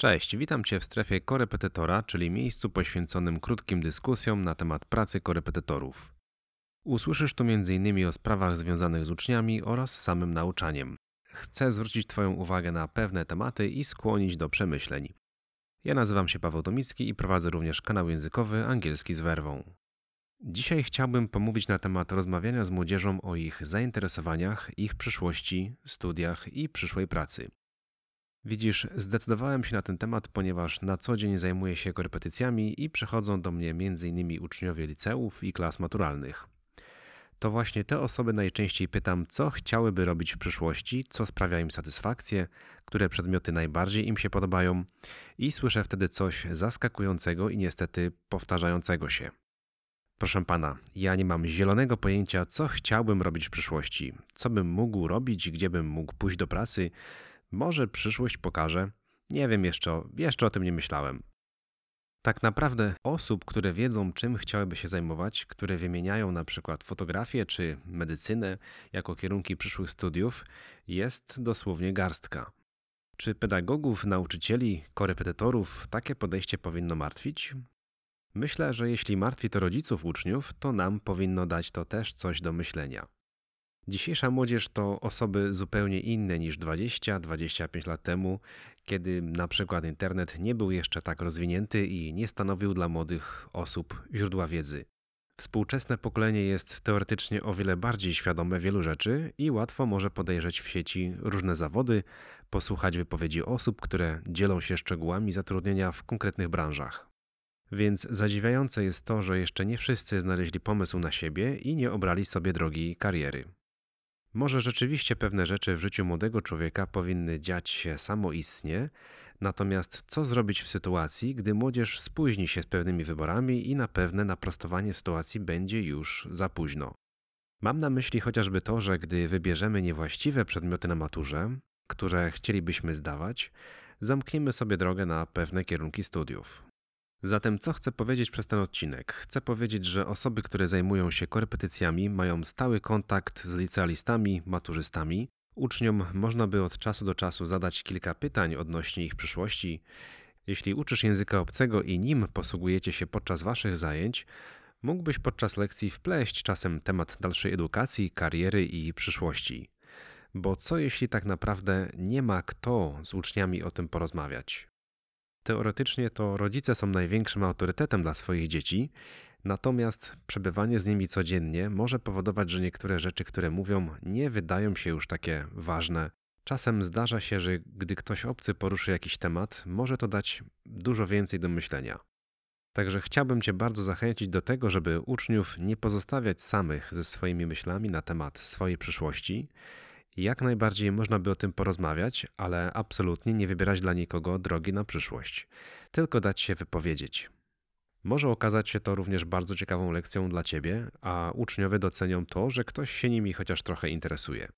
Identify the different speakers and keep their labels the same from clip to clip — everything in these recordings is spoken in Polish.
Speaker 1: Cześć, witam Cię w strefie korepetytora, czyli miejscu poświęconym krótkim dyskusjom na temat pracy korepetytorów. Usłyszysz tu m.in. o sprawach związanych z uczniami oraz samym nauczaniem. Chcę zwrócić Twoją uwagę na pewne tematy i skłonić do przemyśleń. Ja nazywam się Paweł Tomicki i prowadzę również kanał językowy Angielski z Werwą. Dzisiaj chciałbym pomówić na temat rozmawiania z młodzieżą o ich zainteresowaniach, ich przyszłości, studiach i przyszłej pracy. Widzisz, zdecydowałem się na ten temat, ponieważ na co dzień zajmuję się korepetycjami i przychodzą do mnie m.in. uczniowie liceów i klas maturalnych. To właśnie te osoby najczęściej pytam, co chciałyby robić w przyszłości, co sprawia im satysfakcję, które przedmioty najbardziej im się podobają, i słyszę wtedy coś zaskakującego i niestety powtarzającego się. Proszę pana, ja nie mam zielonego pojęcia, co chciałbym robić w przyszłości, co bym mógł robić, gdzie bym mógł pójść do pracy, może przyszłość pokaże. Nie wiem jeszcze, jeszcze o tym nie myślałem. Tak naprawdę osób, które wiedzą, czym chciałyby się zajmować, które wymieniają na przykład fotografię czy medycynę jako kierunki przyszłych studiów, jest dosłownie garstka. Czy pedagogów, nauczycieli, korepetytorów takie podejście powinno martwić? Myślę, że jeśli martwi to rodziców uczniów, to nam powinno dać to też coś do myślenia. Dzisiejsza młodzież to osoby zupełnie inne niż 20-25 lat temu, kiedy na przykład internet nie był jeszcze tak rozwinięty i nie stanowił dla młodych osób źródła wiedzy. Współczesne pokolenie jest teoretycznie o wiele bardziej świadome wielu rzeczy i łatwo może podejrzeć w sieci różne zawody, posłuchać wypowiedzi osób, które dzielą się szczegółami zatrudnienia w konkretnych branżach. Więc zadziwiające jest to, że jeszcze nie wszyscy znaleźli pomysł na siebie i nie obrali sobie drogi kariery. Może rzeczywiście pewne rzeczy w życiu młodego człowieka powinny dziać się samoistnie, natomiast co zrobić w sytuacji, gdy młodzież spóźni się z pewnymi wyborami i na pewne naprostowanie sytuacji będzie już za późno? Mam na myśli chociażby to, że gdy wybierzemy niewłaściwe przedmioty na maturze, które chcielibyśmy zdawać, zamkniemy sobie drogę na pewne kierunki studiów. Zatem co chcę powiedzieć przez ten odcinek? Chcę powiedzieć, że osoby, które zajmują się korepetycjami, mają stały kontakt z licealistami, maturzystami. Uczniom można by od czasu do czasu zadać kilka pytań odnośnie ich przyszłości. Jeśli uczysz języka obcego i nim posługujecie się podczas waszych zajęć, mógłbyś podczas lekcji wpleść czasem temat dalszej edukacji, kariery i przyszłości. Bo co jeśli tak naprawdę nie ma kto z uczniami o tym porozmawiać? Teoretycznie to rodzice są największym autorytetem dla swoich dzieci, natomiast przebywanie z nimi codziennie może powodować, że niektóre rzeczy, które mówią, nie wydają się już takie ważne. Czasem zdarza się, że gdy ktoś obcy poruszy jakiś temat, może to dać dużo więcej do myślenia. Także chciałbym Cię bardzo zachęcić do tego, żeby uczniów nie pozostawiać samych ze swoimi myślami na temat swojej przyszłości, jak najbardziej można by o tym porozmawiać, ale absolutnie nie wybierać dla nikogo drogi na przyszłość, tylko dać się wypowiedzieć. Może okazać się to również bardzo ciekawą lekcją dla ciebie, a uczniowie docenią to, że ktoś się nimi chociaż trochę interesuje.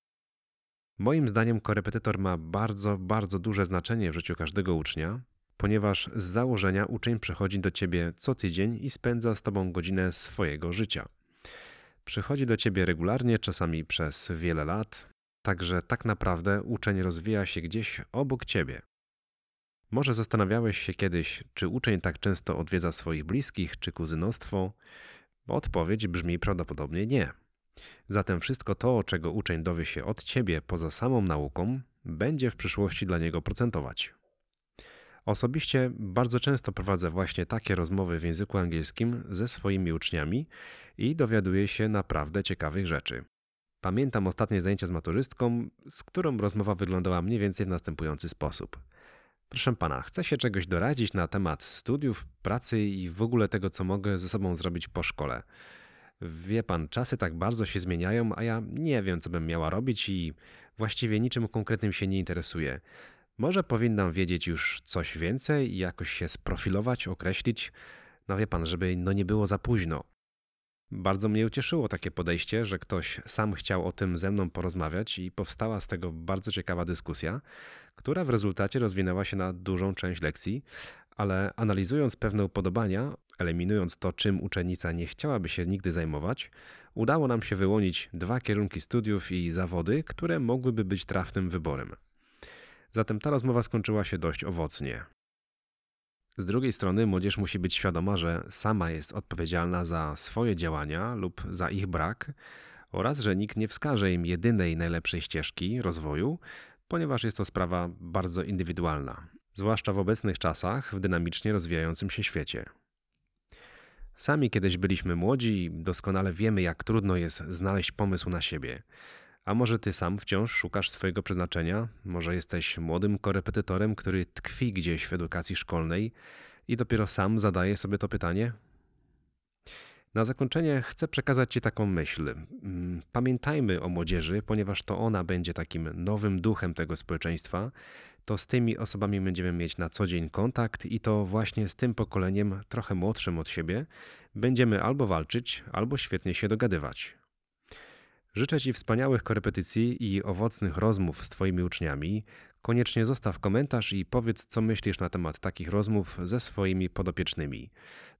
Speaker 1: Moim zdaniem korepetytor ma bardzo, bardzo duże znaczenie w życiu każdego ucznia, ponieważ z założenia uczeń przychodzi do ciebie co tydzień i spędza z tobą godzinę swojego życia. Przychodzi do ciebie regularnie, czasami przez wiele lat, Także tak naprawdę uczeń rozwija się gdzieś obok ciebie. Może zastanawiałeś się kiedyś, czy uczeń tak często odwiedza swoich bliskich, czy kuzynostwo? Odpowiedź brzmi prawdopodobnie nie. Zatem wszystko to, czego uczeń dowie się od ciebie poza samą nauką, będzie w przyszłości dla niego procentować. Osobiście bardzo często prowadzę właśnie takie rozmowy w języku angielskim ze swoimi uczniami i dowiaduję się naprawdę ciekawych rzeczy. Pamiętam ostatnie zajęcie z maturzystką, z którą rozmowa wyglądała mniej więcej w następujący sposób. Proszę pana, chcę się czegoś doradzić na temat studiów, pracy i w ogóle tego, co mogę ze sobą zrobić po szkole. Wie pan, czasy tak bardzo się zmieniają, a ja nie wiem, co bym miała robić i właściwie niczym konkretnym się nie interesuję. Może powinnam wiedzieć już coś więcej i jakoś się sprofilować, określić. No wie pan, żeby no nie było za późno. Bardzo mnie ucieszyło takie podejście, że ktoś sam chciał o tym ze mną porozmawiać i powstała z tego bardzo ciekawa dyskusja, która w rezultacie rozwinęła się na dużą część lekcji, ale analizując pewne upodobania, eliminując to, czym uczennica nie chciałaby się nigdy zajmować, udało nam się wyłonić dwa kierunki studiów i zawody, które mogłyby być trafnym wyborem. Zatem ta rozmowa skończyła się dość owocnie. Z drugiej strony młodzież musi być świadoma, że sama jest odpowiedzialna za swoje działania lub za ich brak oraz że nikt nie wskaże im jedynej najlepszej ścieżki rozwoju, ponieważ jest to sprawa bardzo indywidualna, zwłaszcza w obecnych czasach w dynamicznie rozwijającym się świecie. Sami kiedyś byliśmy młodzi i doskonale wiemy, jak trudno jest znaleźć pomysł na siebie. A może ty sam wciąż szukasz swojego przeznaczenia? Może jesteś młodym korepetytorem, który tkwi gdzieś w edukacji szkolnej i dopiero sam zadaje sobie to pytanie? Na zakończenie chcę przekazać Ci taką myśl. Mm, pamiętajmy o młodzieży, ponieważ to ona będzie takim nowym duchem tego społeczeństwa. To z tymi osobami będziemy mieć na co dzień kontakt i to właśnie z tym pokoleniem, trochę młodszym od siebie, będziemy albo walczyć, albo świetnie się dogadywać. Życzę Ci wspaniałych korepetycji i owocnych rozmów z Twoimi uczniami. Koniecznie zostaw komentarz i powiedz, co myślisz na temat takich rozmów ze swoimi podopiecznymi.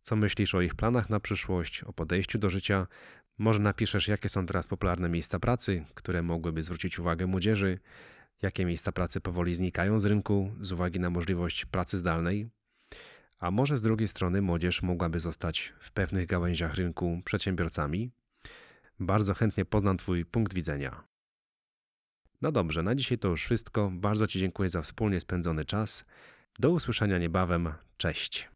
Speaker 1: Co myślisz o ich planach na przyszłość, o podejściu do życia? Może napiszesz, jakie są teraz popularne miejsca pracy, które mogłyby zwrócić uwagę młodzieży, jakie miejsca pracy powoli znikają z rynku z uwagi na możliwość pracy zdalnej. A może z drugiej strony młodzież mogłaby zostać w pewnych gałęziach rynku przedsiębiorcami, bardzo chętnie poznam Twój punkt widzenia. No dobrze, na dzisiaj to już wszystko. Bardzo Ci dziękuję za wspólnie spędzony czas. Do usłyszenia niebawem. Cześć.